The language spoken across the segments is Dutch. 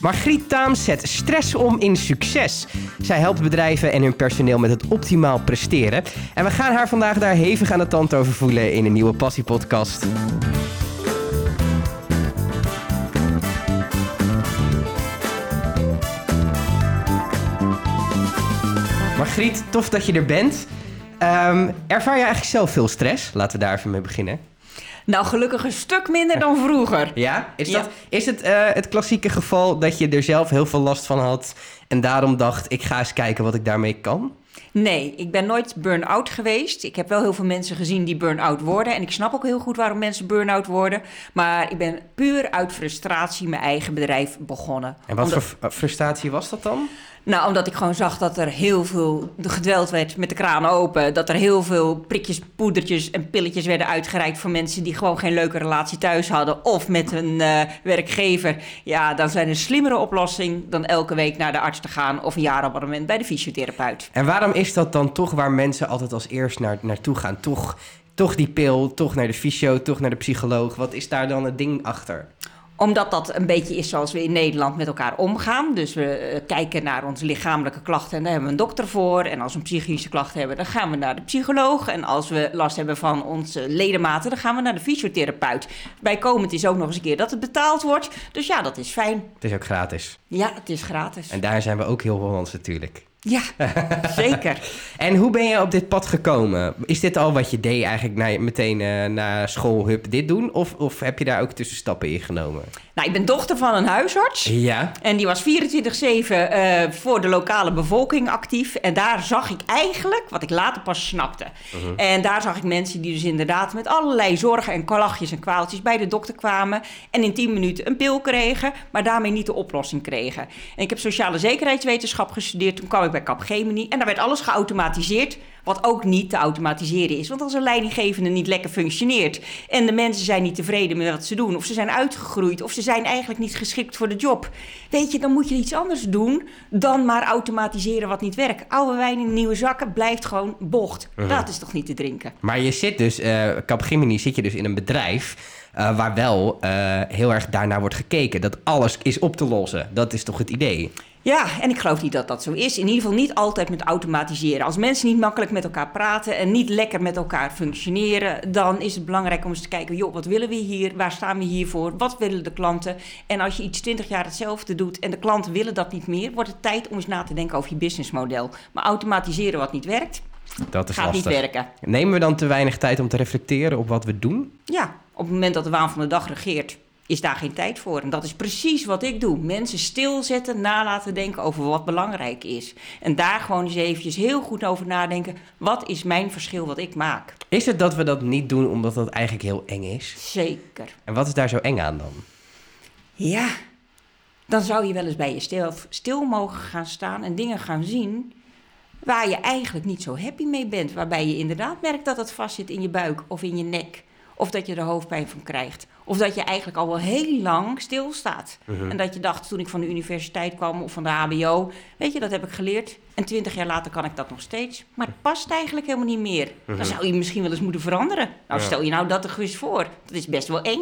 Margriet Taams zet stress om in succes. Zij helpt bedrijven en hun personeel met het optimaal presteren. En we gaan haar vandaag daar hevig aan de tand over voelen in een nieuwe Passie-podcast. Margriet, tof dat je er bent. Ehm, ervaar je eigenlijk zelf veel stress? Laten we daar even mee beginnen. Nou, gelukkig een stuk minder dan vroeger. Ja? Is, Ja. Dat, is het eh, het klassieke geval dat je er zelf heel veel last van had en daarom dacht, ik ga eens kijken wat ik daarmee kan? Nee, ik ben nooit burn-out geweest. Ik heb wel heel veel mensen gezien die burn-out worden. En ik snap ook heel goed waarom mensen burn-out worden. Maar ik ben puur uit frustratie mijn eigen bedrijf begonnen. En wat Omdat- voor frustratie was dat dan? Nou, omdat ik gewoon zag dat er heel veel gedweld werd met de kraan open. Dat er heel veel prikjes, poedertjes en pilletjes werden uitgereikt voor mensen die gewoon geen leuke relatie thuis hadden. Of met een eh, werkgever. Ja, dan zijn een slimmere oplossing dan elke week naar de arts te gaan of een jaarabonnement bij de fysiotherapeut. En waarom is dat dan toch waar mensen altijd als eerst naar, naartoe gaan? Toch, toch die pil, toch naar de fysio, toch naar de psycholoog. Wat is daar dan het ding achter? Omdat dat een beetje is zoals we in Nederland met elkaar omgaan. Dus we eh, kijken naar onze lichamelijke klachten en daar hebben we een dokter voor. En als we een psychische klacht hebben, dan gaan we naar de psycholoog. En als we last hebben van onze ledematen, dan gaan we naar de fysiotherapeut. Bijkomend is ook nog eens een keer dat het betaald wordt. Dus ja, dat is fijn. Het is ook gratis. Ja, het is gratis. En daar zijn we ook heel Hollands natuurlijk. Ja, zeker. En hoe ben je op dit pad gekomen? Is dit al wat je deed eigenlijk na, meteen eh, na school, hup, dit doen? Of, of heb je daar ook tussenstappen in genomen? Nou, ik ben dochter van een huisarts. Ja. En die was 24-7 eh, voor de lokale bevolking actief. En daar zag ik eigenlijk wat ik later pas snapte. En daar zag ik mensen die dus inderdaad met allerlei zorgen en lachjes en kwaaltjes bij de dokter kwamen. En in 10 minuten een pil kregen, maar daarmee niet de oplossing kregen. En ik heb sociale zekerheidswetenschap gestudeerd. Toen kwam ik bij Capgemini en daar werd alles geautomatiseerd. Wat ook niet te automatiseren is. Want als een leidinggevende niet lekker functioneert. en de mensen zijn niet tevreden met wat ze doen. of ze zijn uitgegroeid. of ze zijn eigenlijk niet geschikt voor de job. Weet je, dan moet je iets anders doen. dan maar automatiseren wat niet werkt. Oude wijn in nieuwe zakken blijft gewoon bocht. Dat is toch niet te drinken? Maar je zit dus, eh Capgemini zit je dus in een bedrijf eh, waar wel eh, heel erg daarnaar wordt gekeken. Dat alles is op te lossen. Dat is toch het idee? Ja, en ik geloof niet dat dat zo is. In ieder geval niet altijd met automatiseren. Als mensen niet makkelijk met elkaar praten en niet lekker met elkaar functioneren, dan is het belangrijk om eens te kijken, joh, wat willen we hier? Waar staan we hier voor? Wat willen de klanten? En als je iets 20 jaar hetzelfde doet en de klanten willen dat niet meer, wordt het tijd om eens na te denken over je businessmodel. Maar automatiseren wat niet werkt, Dat is gaat lastig. niet werken. Nemen we dan te weinig tijd om te reflecteren op wat we doen? Ja, op het moment dat de waan van de dag regeert, is daar geen tijd voor. En dat is precies wat ik doe. Mensen stilzetten, na laten denken over wat belangrijk is. En daar gewoon eens eventjes heel goed over nadenken. Wat is mijn verschil wat ik maak? Is het dat we dat niet doen omdat dat eigenlijk heel eng is? Zeker. En wat is daar zo eng aan dan? Ja, dan zou je wel eens bij jezelf stil mogen gaan staan en dingen gaan zien waar je eigenlijk niet zo happy mee bent. Waarbij je inderdaad merkt dat het vastzit in je buik of in je nek. Of dat je er hoofdpijn van krijgt. Of dat je eigenlijk al wel heel lang stilstaat. En dat je dacht toen ik van de universiteit kwam of van de HBO... weet je, dat heb ik geleerd. En twintig jaar later kan ik dat nog steeds. Maar het past eigenlijk helemaal niet meer. Dan zou je misschien wel eens moeten veranderen. Nou, Ja. stel je nou dat er eens voor. Dat is best wel eng.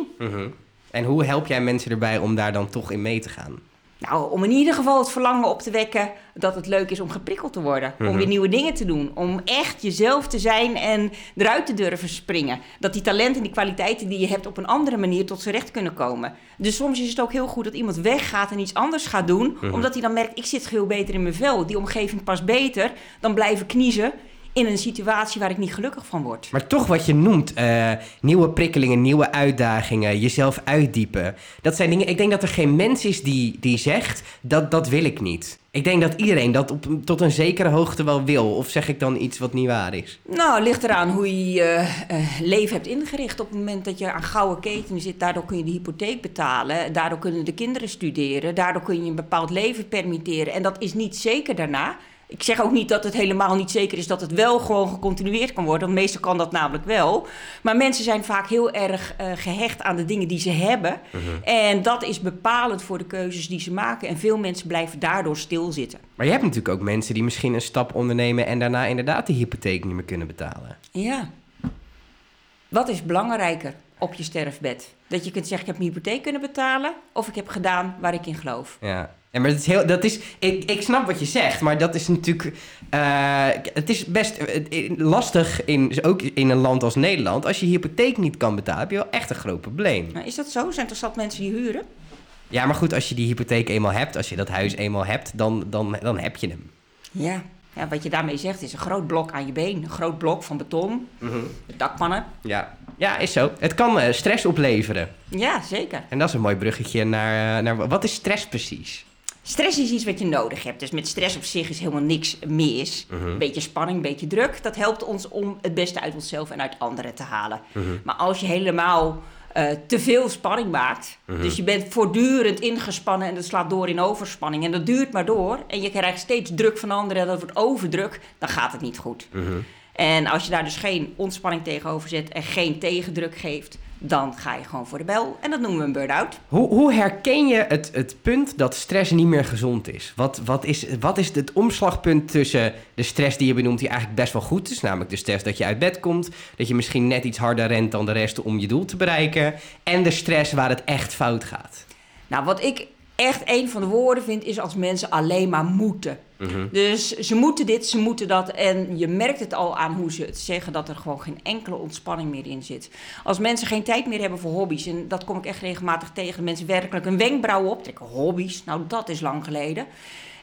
En hoe help jij mensen erbij om daar dan toch in mee te gaan? Nou, om in ieder geval het verlangen op te wekken dat het leuk is om geprikkeld te worden. Om weer nieuwe dingen te doen. Om echt jezelf te zijn en eruit te durven springen. Dat die talenten en die kwaliteiten die je hebt op een andere manier tot z'n recht kunnen komen. Dus soms is het ook heel goed dat iemand weggaat en iets anders gaat doen. Omdat hij dan merkt, ik zit veel beter in mijn vel. Die omgeving past beter dan blijven kniezen in een situatie waar ik niet gelukkig van word. Maar toch wat je noemt, eh, nieuwe prikkelingen, nieuwe uitdagingen, jezelf uitdiepen. Dat zijn dingen, ik denk dat er geen mens is die, die zegt, dat, dat wil ik niet. Ik denk dat iedereen dat op, tot een zekere hoogte wel wil. Of zeg ik dan iets wat niet waar is? Nou, het ligt eraan hoe je je eh, leven hebt ingericht. Op het moment dat je aan gouden keten zit, daardoor kun je de hypotheek betalen. Daardoor kunnen de kinderen studeren. Daardoor kun je een bepaald leven permitteren. En dat is niet zeker daarna. Ik zeg ook niet dat het helemaal niet zeker is dat het wel gewoon gecontinueerd kan worden. Want meestal kan dat namelijk wel. Maar mensen zijn vaak heel erg eh, gehecht aan de dingen die ze hebben. En dat is bepalend voor de keuzes die ze maken. En veel mensen blijven daardoor stilzitten. Maar je hebt natuurlijk ook mensen die misschien een stap ondernemen en daarna inderdaad de hypotheek niet meer kunnen betalen. Ja. Wat is belangrijker op je sterfbed? Dat je kunt zeggen, ik heb mijn hypotheek kunnen betalen... of ik heb gedaan waar ik in geloof. Ja. Ja, maar dat is heel, dat is, ik, ik snap wat je zegt, maar dat is natuurlijk, eh, het is best eh, lastig, in, ook in een land als Nederland. Als je hypotheek niet kan betalen, heb je wel echt een groot probleem. Nou, is dat zo? Zijn er zat mensen die huren? Ja, maar goed, als je die hypotheek eenmaal hebt, als je dat huis eenmaal hebt, dan, dan, dan heb je hem. Ja. ja, wat je daarmee zegt is een groot blok aan je been. Een groot blok van beton, dakpannen. Ja. ja, is zo. Het kan eh, stress opleveren. Ja, zeker. En dat is een mooi bruggetje naar, eh, naar wat is stress precies? Stress is iets wat je nodig hebt. Dus met stress op zich is helemaal niks mis. Een beetje spanning, een beetje druk. Dat helpt ons om het beste uit onszelf en uit anderen te halen. Maar als je helemaal eh, te veel spanning maakt. Dus je bent voortdurend ingespannen en dat slaat door in overspanning. En dat duurt maar door. En je krijgt steeds druk van anderen en dat wordt overdruk. Dan gaat het niet goed. En als je daar dus geen ontspanning tegenover zet en geen tegendruk geeft, dan ga je gewoon voor de bel. En dat noemen we een burn-out. Hoe, hoe herken je het, het punt dat stress niet meer gezond is? Wat, wat, is? wat is het omslagpunt tussen de stress die je benoemt, die eigenlijk best wel goed is, namelijk de stress dat je uit bed komt, dat je misschien net iets harder rent dan de rest om je doel te bereiken, en de stress waar het echt fout gaat? Nou, wat ik echt een van de woorden vind, is als mensen alleen maar moeten. Dus ze moeten dit, ze moeten dat. En je merkt het al aan hoe ze het zeggen, dat er gewoon geen enkele ontspanning meer in zit. Als mensen geen tijd meer hebben voor hobby's, en dat kom ik echt regelmatig tegen, mensen werkelijk een wenkbrauw optrekken. Hobby's, nou dat is lang geleden.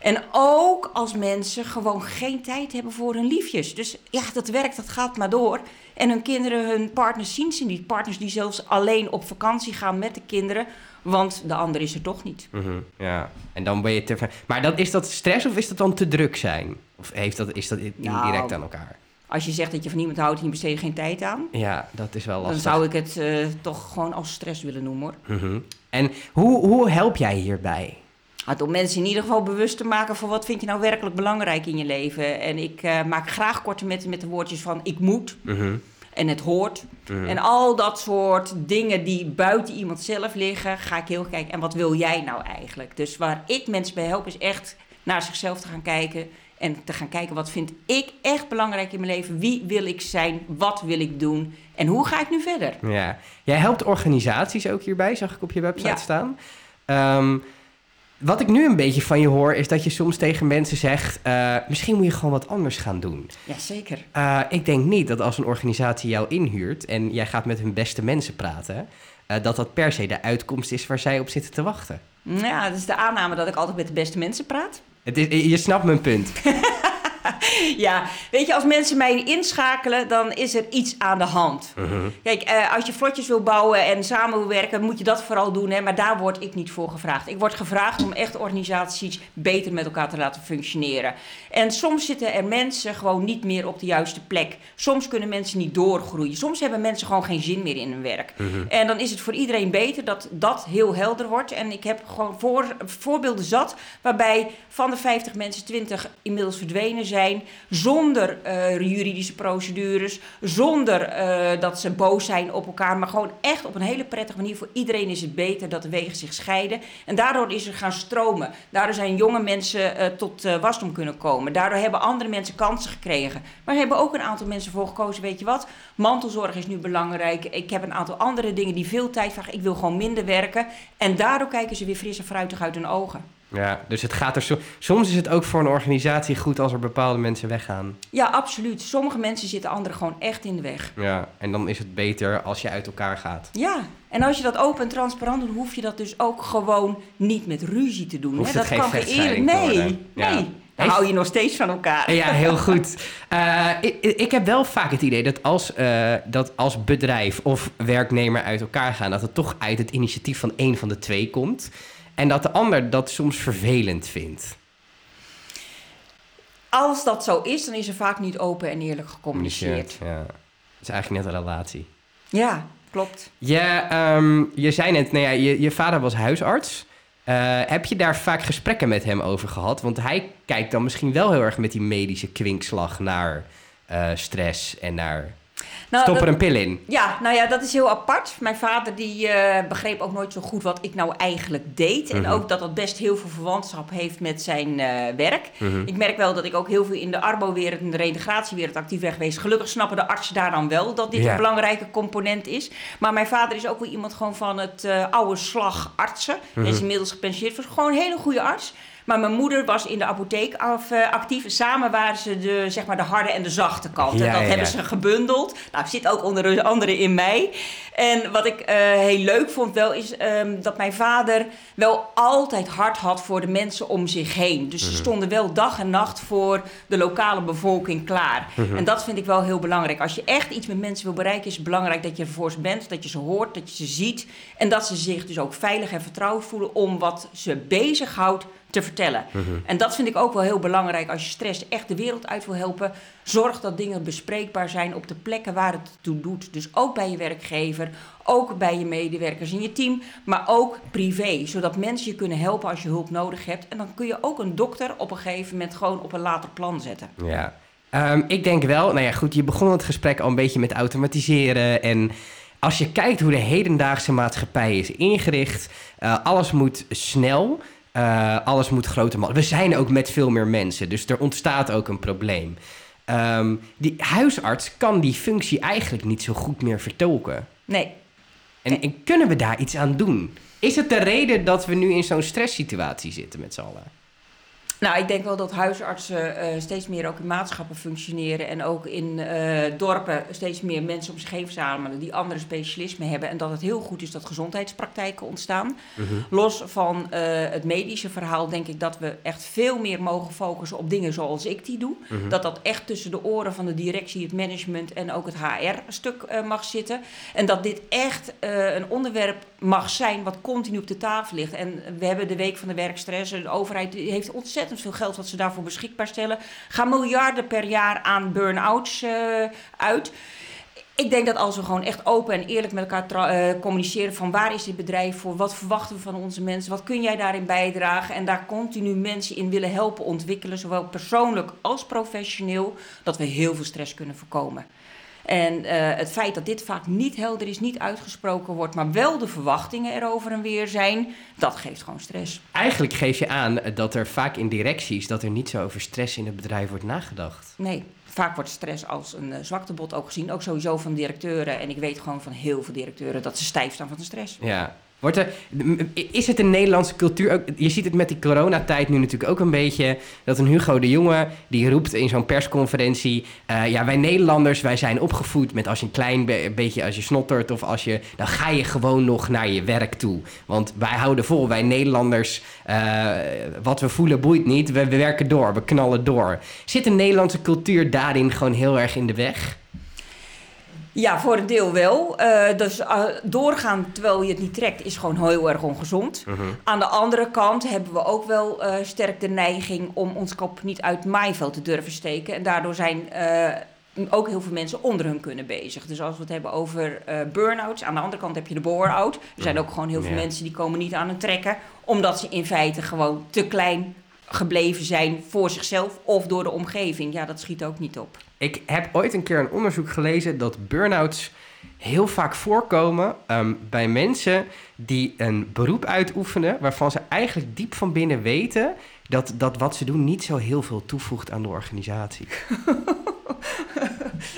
En ook als mensen gewoon geen tijd hebben voor hun liefjes. Dus ja, dat werkt, dat gaat maar door. En hun kinderen, hun partners zien ze niet. Partners die zelfs alleen op vakantie gaan met de kinderen, want de ander is er toch niet. Mhm, Ja, en dan ben je te ver. Maar dat, is dat stress of is dat dan te druk zijn? Of heeft dat, is dat Nou, indirect aan elkaar? Als je zegt dat je van iemand houdt en je besteedt geen tijd aan, Ja, dat is wel dan lastig. zou ik het eh, toch gewoon als stress willen noemen hoor. Mhm. En hoe, hoe help jij hierbij? Om mensen in ieder geval bewust te maken van wat vind je nou werkelijk belangrijk in je leven. En ik eh, maak graag korte metten met de woordjes van ik moet Mhm, en het hoort. mhm. En al dat soort dingen die buiten iemand zelf liggen, ga ik heel kijken. En wat wil jij nou eigenlijk? Dus waar ik mensen bij help is echt naar zichzelf te gaan kijken. En te gaan kijken wat vind ik echt belangrijk in mijn leven. Wie wil ik zijn? Wat wil ik doen? En hoe ga ik nu verder? Ja. Jij helpt organisaties ook hierbij, zag ik op je website Ja. staan. Ehm, wat ik nu een beetje van je hoor, is dat je soms tegen mensen zegt... eh, misschien moet je gewoon wat anders gaan doen. Jazeker. Eh, ik denk niet dat als een organisatie jou inhuurt... en jij gaat met hun beste mensen praten... eh, dat dat per se de uitkomst is waar zij op zitten te wachten. Nou Ja, dat is de aanname dat ik altijd met de beste mensen praat. Het is, je snapt mijn punt. Ja, weet je, als mensen mij inschakelen, dan is er iets aan de hand. Kijk, eh, als je vlotjes wil bouwen en samen wil werken, moet je dat vooral doen. Hè? Maar daar word ik niet voor gevraagd. Ik word gevraagd om echt organisaties beter met elkaar te laten functioneren. En soms zitten er mensen gewoon niet meer op de juiste plek. Soms kunnen mensen niet doorgroeien. Soms hebben mensen gewoon geen zin meer in hun werk. En dan is het voor iedereen beter dat dat heel helder wordt. En ik heb gewoon voor, voorbeelden zat waarbij van de 50 mensen 20 inmiddels verdwenen zijn. Zonder eh, juridische procedures. Zonder eh, dat ze boos zijn op elkaar. Maar gewoon echt op een hele prettige manier. Voor iedereen is het beter dat de wegen zich scheiden. En daardoor is er gaan stromen. Daardoor zijn jonge mensen eh, tot wasdom kunnen komen. Daardoor hebben andere mensen kansen gekregen. Maar er hebben ook een aantal mensen voor gekozen. Weet je wat? Mantelzorg is nu belangrijk. Ik heb een aantal andere dingen die veel tijd vragen. Ik wil gewoon minder werken. En daardoor kijken ze weer fris en fruitig uit hun ogen. Ja, dus het gaat er so- soms is het ook voor een organisatie goed als er bepaalde mensen weggaan. Ja, absoluut. Sommige mensen zitten anderen gewoon echt in de weg. Ja, en dan is het beter als je uit elkaar gaat. Ja, en als je dat open en transparant doet, hoef je dat dus ook gewoon niet met ruzie te doen. Hè? Dat kan te Nee. Ja. nee. Dan hou je nog steeds van elkaar. Ja, heel goed. Eh, ik, ik heb wel vaak het idee dat als, eh, dat als bedrijf of werknemer uit elkaar gaan, dat het toch uit het initiatief van één van de twee komt. En dat de ander dat soms vervelend vindt. Als dat zo is, dan is er vaak niet open en eerlijk gecommuniceerd. Ja. Het is eigenlijk net een relatie. Ja, klopt. Je, ehm, je zei net, nou ja, je, je vader was huisarts. Eh, heb je daar vaak gesprekken met hem over gehad? Want hij kijkt dan misschien wel heel erg met die medische kwinkslag naar eh, stress en naar Nou, Stop er dat- een pil in. Ja, nou ja, dat is heel apart. Mijn vader die eh, begreep ook nooit zo goed wat ik nou eigenlijk deed. En Mhm. ook dat dat best heel veel verwantschap heeft met zijn eh, werk. Mhm. Ik merk wel dat ik ook heel veel in de arbo-wereld en de reintegratiewereld actief ben geweest. Gelukkig snappen de artsen daar dan wel dat dit een belangrijke component is. Maar mijn vader is ook wel iemand gewoon van het eh, oude slag artsen. Hij Mhm. is inmiddels gepensioneerd. Was gewoon een hele goede arts. Maar mijn moeder was in de apotheek af, eh, actief. Samen waren ze de, zeg maar, de harde en de zachte kant. Ja, en dat ja, hebben ja. ze gebundeld. Nou, zit ook onder andere in mij. En wat ik eh, heel leuk vond wel, is ehm, dat mijn vader wel altijd hard had voor de mensen om zich heen. Dus ze stonden wel dag en nacht voor de lokale bevolking klaar. En dat vind ik wel heel belangrijk. Als je echt iets met mensen wil bereiken, is het belangrijk dat je er voor ze bent, dat je ze hoort, dat je ze ziet. En dat ze zich dus ook veilig en vertrouwd voelen om wat ze bezighoudt te vertellen. En dat vind ik ook wel heel belangrijk. Als je stress echt de wereld uit wil helpen, zorg dat dingen bespreekbaar zijn op de plekken waar het toe doet. Dus ook bij je werkgever, ook bij je medewerkers in je team, maar ook privé. Zodat mensen je kunnen helpen als je hulp nodig hebt. En dan kun je ook een dokter op een gegeven moment gewoon op een later plan zetten. Ja. Ehm, ik denk wel, nou ja, goed, je begon het gesprek al een beetje met automatiseren. En als je kijkt hoe de hedendaagse maatschappij is ingericht, eh, alles moet snel, eh, alles moet groter. ma- We zijn ook met veel meer mensen, dus er ontstaat ook een probleem. Ehm, die huisarts kan die functie eigenlijk niet zo goed meer vertolken. Nee, En, en kunnen we daar iets aan doen? Is het de reden dat we nu in zo'n stresssituatie zitten met z'n allen? Nou, ik denk wel dat huisartsen eh, steeds meer ook in maatschappen functioneren en ook in eh, dorpen steeds meer mensen om zich heen verzamelen die andere specialismen hebben. En dat het heel goed is dat gezondheidspraktijken ontstaan. Los van eh, het medische verhaal denk ik dat we echt veel meer mogen focussen op dingen zoals ik die doe. Dat dat echt tussen de oren van de directie, het management en ook het HR-stuk mag zitten. En dat dit echt een onderwerp mag zijn wat continu op de tafel ligt. En we hebben de Week van de Werkstress. De overheid heeft ontzettend veel geld wat ze daarvoor beschikbaar stellen. Gaan miljarden per jaar aan burn-outs eh, uit. Ik denk dat als we gewoon echt open en eerlijk met elkaar eh, communiceren van waar is dit bedrijf voor, wat verwachten we van onze mensen, wat kun jij daarin bijdragen en daar continu mensen in willen helpen ontwikkelen, zowel persoonlijk als professioneel, dat we heel veel stress kunnen voorkomen. En eh, het feit dat dit vaak niet helder is, niet uitgesproken wordt, maar wel de verwachtingen erover en weer zijn, dat geeft gewoon stress. Eigenlijk geef je aan dat er vaak in directies dat er niet zo over stress in het bedrijf wordt nagedacht. Nee, vaak wordt stress als een eh, zwaktebod ook gezien, ook sowieso van directeuren. En ik weet gewoon van heel veel directeuren dat ze stijf staan van de stress. Ja. Wordt er, is het een Nederlandse cultuur? Ook, je ziet het met die coronatijd nu natuurlijk ook een beetje. Dat een Hugo de Jonge, die roept in zo'n persconferentie... eh, ja, wij Nederlanders, wij zijn opgevoed met als je een klein be- beetje... als je snottert of als je... dan ga je gewoon nog naar je werk toe. Want wij houden vol, wij Nederlanders... eh, wat we voelen boeit niet, we, we werken door, we knallen door. Zit de Nederlandse cultuur daarin gewoon heel erg in de weg? Ja, voor een deel wel. Dus doorgaan terwijl je het niet trekt is gewoon heel erg ongezond. Aan de andere kant hebben we ook wel eh, sterk de neiging om ons kop niet uit maaiveld te durven steken. En daardoor zijn ook heel veel mensen onder hun kunnen bezig. Dus als we het hebben over eh burn-outs, aan de andere kant heb je de bore-out. Er zijn ook gewoon heel veel Ja. mensen die komen niet aan het trekken, omdat ze in feite gewoon te klein gebleven zijn voor zichzelf of door de omgeving. Ja, dat schiet ook niet op. Ik heb ooit een keer een onderzoek gelezen dat burn-outs heel vaak voorkomen ehm, bij mensen die een beroep uitoefenen waarvan ze eigenlijk diep van binnen weten dat, dat wat ze doen niet zo heel veel toevoegt aan de organisatie.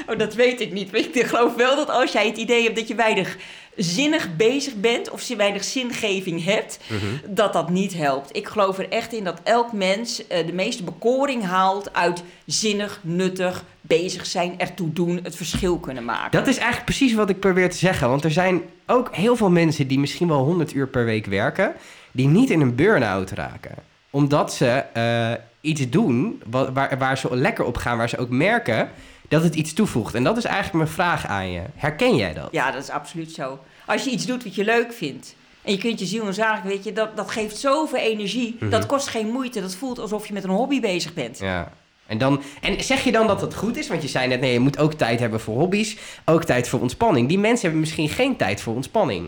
Oh, dat weet ik niet. Ik geloof wel dat als jij het idee hebt dat je weinig zinnig bezig bent of je weinig zingeving hebt, dat dat niet helpt. Ik geloof er echt in dat elk mens eh, de meeste bekoring haalt uit zinnig, nuttig, bezig zijn, ertoe doen, het verschil kunnen maken. Dat is eigenlijk precies wat ik probeer te zeggen. Want er zijn ook heel veel mensen die misschien wel 100 uur per week werken, die niet in een burn-out raken. Omdat ze eh, iets doen wa- waar, waar ze lekker op gaan, waar ze ook merken dat het iets toevoegt. En dat is eigenlijk mijn vraag aan je. Herken jij dat? Ja, dat is absoluut zo. Als je iets doet wat je leuk vindt. En je kunt je ziel en zaken, weet je, dat, dat geeft zoveel energie. Dat kost geen moeite. Dat voelt alsof je met een hobby bezig bent. Ja. En, dan, en zeg je dan dat het goed is? Want je zei net, nee, je moet ook tijd hebben voor hobby's. Ook tijd voor ontspanning. Die mensen hebben misschien geen tijd voor ontspanning.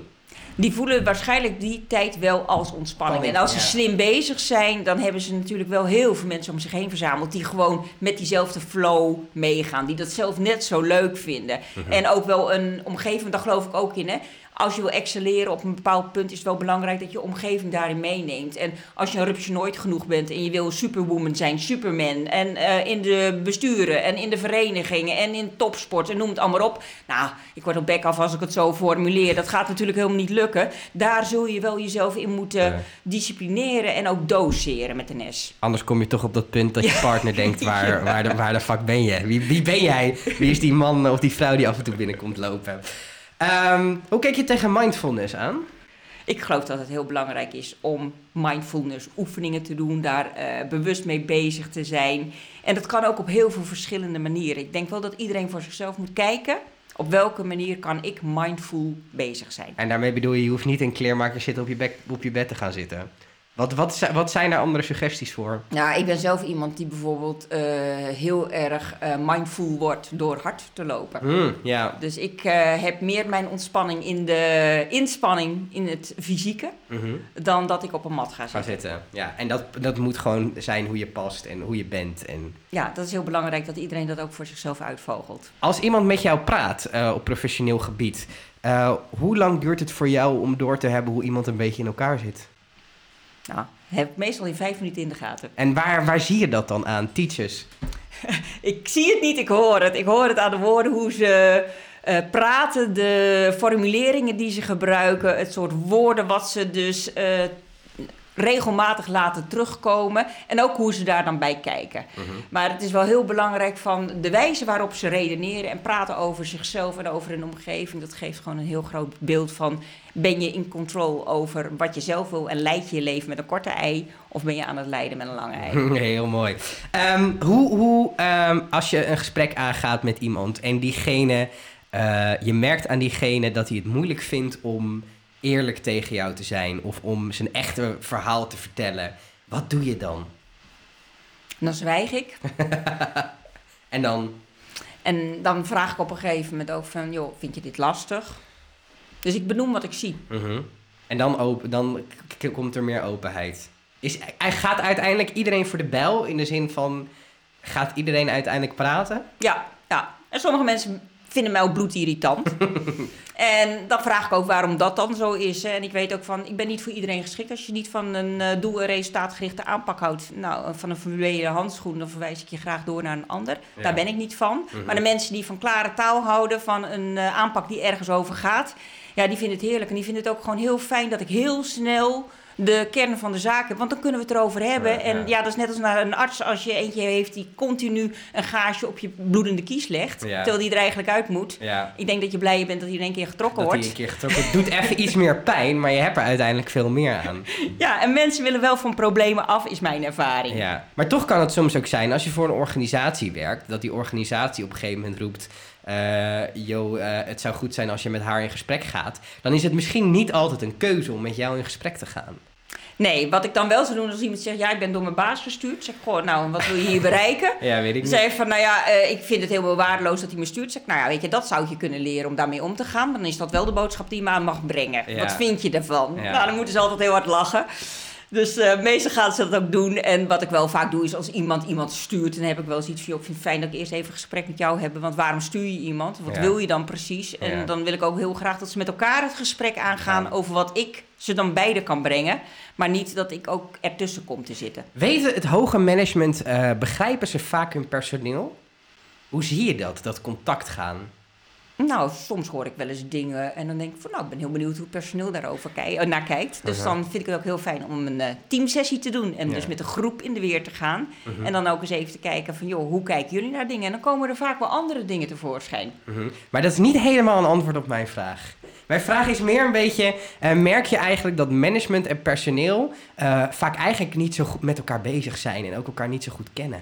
die voelen waarschijnlijk die tijd wel als ontspanning. En als ze Ja. slim bezig zijn, dan hebben ze natuurlijk wel heel veel mensen om zich heen verzameld die gewoon met diezelfde flow meegaan, die dat zelf net zo leuk vinden. Mhm. En ook wel een omgeving, daar geloof ik ook in. Hè? Als je wil excelleren op een bepaald punt, is het wel belangrijk dat je omgeving daarin meeneemt. En als je een rupsje nooit genoeg bent en je wil superwoman zijn, superman, en eh, in de besturen en in de verenigingen en in topsport en noem het allemaal op. Nou, ik word op bek af als ik het zo formuleer. Dat gaat natuurlijk helemaal niet lukken. Daar zul je wel jezelf in moeten Ja. disciplineren en ook doseren met een S. Anders kom je toch op dat punt dat je partner denkt, waar, waar, de, waar de fuck ben je? Wie, wie ben jij? Wie is die man of die vrouw die af en toe binnenkomt lopen? Ehm, hoe kijk je tegen mindfulness aan? Ik geloof dat het heel belangrijk is om mindfulness oefeningen te doen, daar eh, bewust mee bezig te zijn. En dat kan ook op heel veel verschillende manieren. Ik denk wel dat iedereen voor zichzelf moet kijken. Op welke manier kan ik mindful bezig zijn? En daarmee bedoel je, je hoeft niet in kleermaker zitten op je, bek, op je bed te gaan zitten. Wat, wat, wat zijn daar andere suggesties voor? Nou, ik ben zelf iemand die bijvoorbeeld eh, heel erg eh, mindful wordt door hard te lopen. Hmm, ja. Dus ik eh, heb meer mijn ontspanning in de inspanning in het fysieke Mhm. dan dat ik op een mat ga zitten. zitten. Ja, en dat, dat moet gewoon zijn hoe je past en hoe je bent. En Ja, dat is heel belangrijk dat iedereen dat ook voor zichzelf uitvogelt. als iemand met jou praat op professioneel gebied, hoe lang duurt het voor jou om door te hebben hoe iemand een beetje in elkaar zit? Nou, heb ik meestal in vijf minuten in de gaten. En waar, waar zie je dat dan aan? Teachers. Ik zie het niet, ik hoor het. Ik hoor het aan de woorden hoe ze eh, praten, de formuleringen die ze gebruiken, het soort woorden wat ze dus eh, regelmatig laten terugkomen en ook hoe ze daar dan bij kijken. Maar het is wel heel belangrijk van de wijze waarop ze redeneren en praten over zichzelf en over hun omgeving. Dat geeft gewoon een heel groot beeld van ben je in control over wat je zelf wil en leid je je leven met een korte ei of ben je aan het leiden met een lange ei. Heel mooi. Ehm, hoe, hoe ehm, als je een gesprek aangaat met iemand en diegene, eh, je merkt aan diegene dat hij het moeilijk vindt om eerlijk tegen jou te zijn of om zijn echte verhaal te vertellen, wat doe je dan? Dan zwijg ik En dan, En dan vraag ik op een gegeven moment ook van, joh, vind je dit lastig? Dus ik benoem wat ik zie. mhm. en dan, open, dan komt er meer openheid. Is, hij gaat uiteindelijk iedereen voor de bel in de zin van, gaat iedereen uiteindelijk praten? Ja, ja. En sommige mensen vinden mij ook bloedirritant. en dan vraag ik ook waarom dat dan zo is. En ik weet ook van, ik ben niet voor iedereen geschikt. Als je niet van een eh, doel- en resultaatgerichte aanpak houdt, nou, van een fluwelen handschoen, dan verwijs ik je graag door naar een ander. Ja. Daar ben ik niet van. Mhm. Maar de mensen die van klare taal houden, van een eh, aanpak die ergens over gaat, ja, die vinden het heerlijk. En die vinden het ook gewoon heel fijn dat ik heel snel de kern van de zaak. Want dan kunnen we het erover hebben. Ja. En ja, dat is net als naar een arts als je eentje heeft die continu een gaasje op je bloedende kies legt. Ja. Terwijl die er eigenlijk uit moet. Ik denk dat je blij bent dat hij in één keer getrokken Dat hij wordt. een keer getrokken Het doet even iets meer pijn, maar je hebt er uiteindelijk veel meer aan. Ja, en mensen willen wel van problemen af, is mijn ervaring. Ja, maar toch kan het soms ook zijn als je voor een organisatie werkt, dat die organisatie op een gegeven moment roept: yo, eh, het zou goed zijn als je met haar in gesprek gaat. Dan is het misschien niet altijd een keuze om met jou in gesprek te gaan. Nee, wat ik dan wel zou doen als iemand zegt, ja, ik ben door mijn baas gestuurd. Zeg ik, goh, nou, wat wil je hier bereiken? Ja, weet ik hij van, nou ja, eh, ik vind het helemaal waardeloos dat hij me stuurt. Zeg ik, nou ja, weet je, dat zou je kunnen leren om daarmee om te gaan. Dan is dat wel de boodschap die je me aan mag brengen. Ja. Wat vind je ervan? Ja. Nou, dan moeten ze altijd heel hard lachen. Dus eh meestal gaan ze dat ook doen. En wat ik wel vaak doe, is als iemand iemand stuurt... dan heb ik wel eens iets van, ik vind het fijn dat ik eerst even een gesprek met jou heb. Want waarom stuur je iemand? Wat Ja. wil je dan precies? En Ja. dan wil ik ook heel graag dat ze met elkaar het gesprek aangaan... Ja. over wat ik ze dan beide kan brengen. Maar niet dat ik ook ertussen kom te zitten. Weten het hoge management, eh, begrijpen ze vaak hun personeel? Hoe zie je dat, dat contact gaan? Nou, soms hoor ik wel eens dingen en dan denk ik van, nou, ik ben heel benieuwd hoe het personeel daarover eh, naar kijkt. Dus dan vind ik het ook heel fijn om een eh, teamsessie te doen en Ja. dus met een groep in de weer te gaan. Mhm. En dan ook eens even te kijken van, joh, hoe kijken jullie naar dingen? En dan komen er vaak wel andere dingen tevoorschijn. Mhm. Maar dat is niet helemaal een antwoord op mijn vraag. Mijn vraag is meer een beetje: eh, merk je eigenlijk dat management en personeel vaak eigenlijk niet zo goed met elkaar bezig zijn en ook elkaar niet zo goed kennen?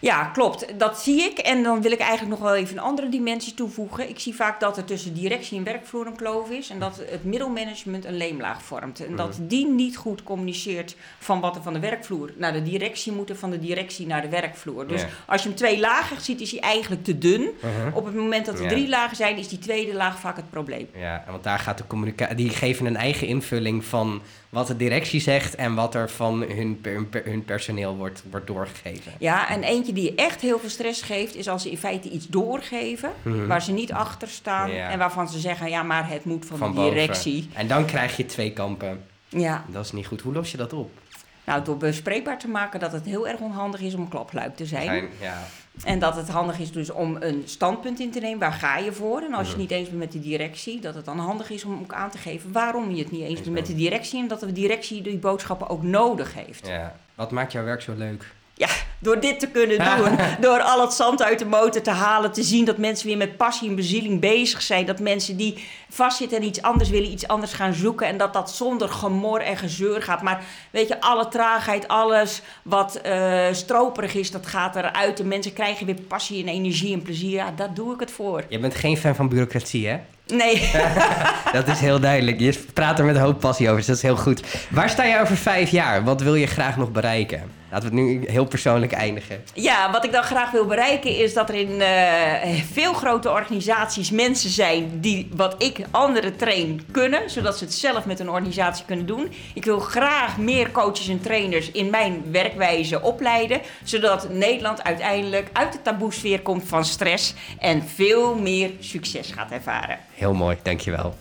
Ja, klopt. Dat zie ik. En dan wil ik eigenlijk nog wel even een andere dimensie toevoegen. Ik zie vaak dat er tussen directie en werkvloer een kloof is. En dat het middelmanagement een leemlaag vormt. En dat die niet goed communiceert van wat er van de werkvloer naar de directie moet en van de directie naar de werkvloer. Dus Ja. als je hem twee lagen ziet, is hij eigenlijk te dun. Mhm. Op het moment dat er Ja. drie lagen zijn, is die tweede laag vaak het probleem. Ja, want daar gaat de communicatie. Die geven een eigen invulling van wat de directie zegt en wat er van hun, hun, hun personeel wordt, wordt doorgegeven. Ja, en eentje die echt heel veel stress geeft, is als ze in feite iets doorgeven Mhm. waar ze niet achter staan Ja. en waarvan ze zeggen, ja, maar het moet van, Van de boven. directie. En dan krijg je twee kampen. Ja, Dat is niet goed. Hoe los je dat op? nou, door bespreekbaar te maken dat het heel erg onhandig is om een klapluik te zijn. Zijn- ja. En dat het handig is dus om een standpunt in te nemen. Waar ga je voor? En als je Mhm. het niet eens bent met de directie, dat het dan handig is om ook aan te geven waarom je het niet eens bent met de directie. En dat de directie die boodschappen ook nodig heeft. ja. Wat maakt jouw werk zo leuk? Door dit te kunnen doen, door al het zand uit de motor te halen, te zien dat mensen weer met passie en bezieling bezig zijn, dat mensen die vastzitten en iets anders willen, iets anders gaan zoeken en dat dat zonder gemor en gezeur gaat. Maar weet je, alle traagheid, alles wat eh, stroperig is, dat gaat eruit. De mensen krijgen weer passie en energie en plezier. Ja, daar doe ik het voor. Je bent geen fan van bureaucratie, hè? Nee, Dat is heel duidelijk. Je praat er met een hoop passie over, dus dat is heel goed. Waar sta je over vijf jaar? Wat wil je graag nog bereiken? Laten we het nu heel persoonlijk eindigen. Ja, wat ik dan graag wil bereiken is dat er in eh, veel grote organisaties mensen zijn die wat ik anderen train kunnen, zodat ze het zelf met een organisatie kunnen doen. Ik wil graag meer coaches en trainers in mijn werkwijze opleiden, zodat Nederland uiteindelijk uit de taboesfeer komt van stress en veel meer succes gaat ervaren. Heel mooi, dankjewel.